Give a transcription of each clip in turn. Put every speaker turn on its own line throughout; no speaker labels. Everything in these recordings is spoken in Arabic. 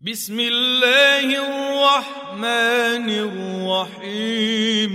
بسم الله الرحمن الرحيم.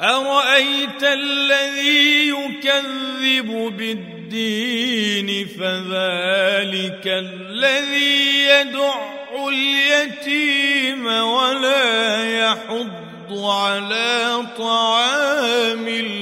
أرأيت الذي يكذب بالدين فذلك الذي يدع اليتيم ولا يحض على طعام المسكين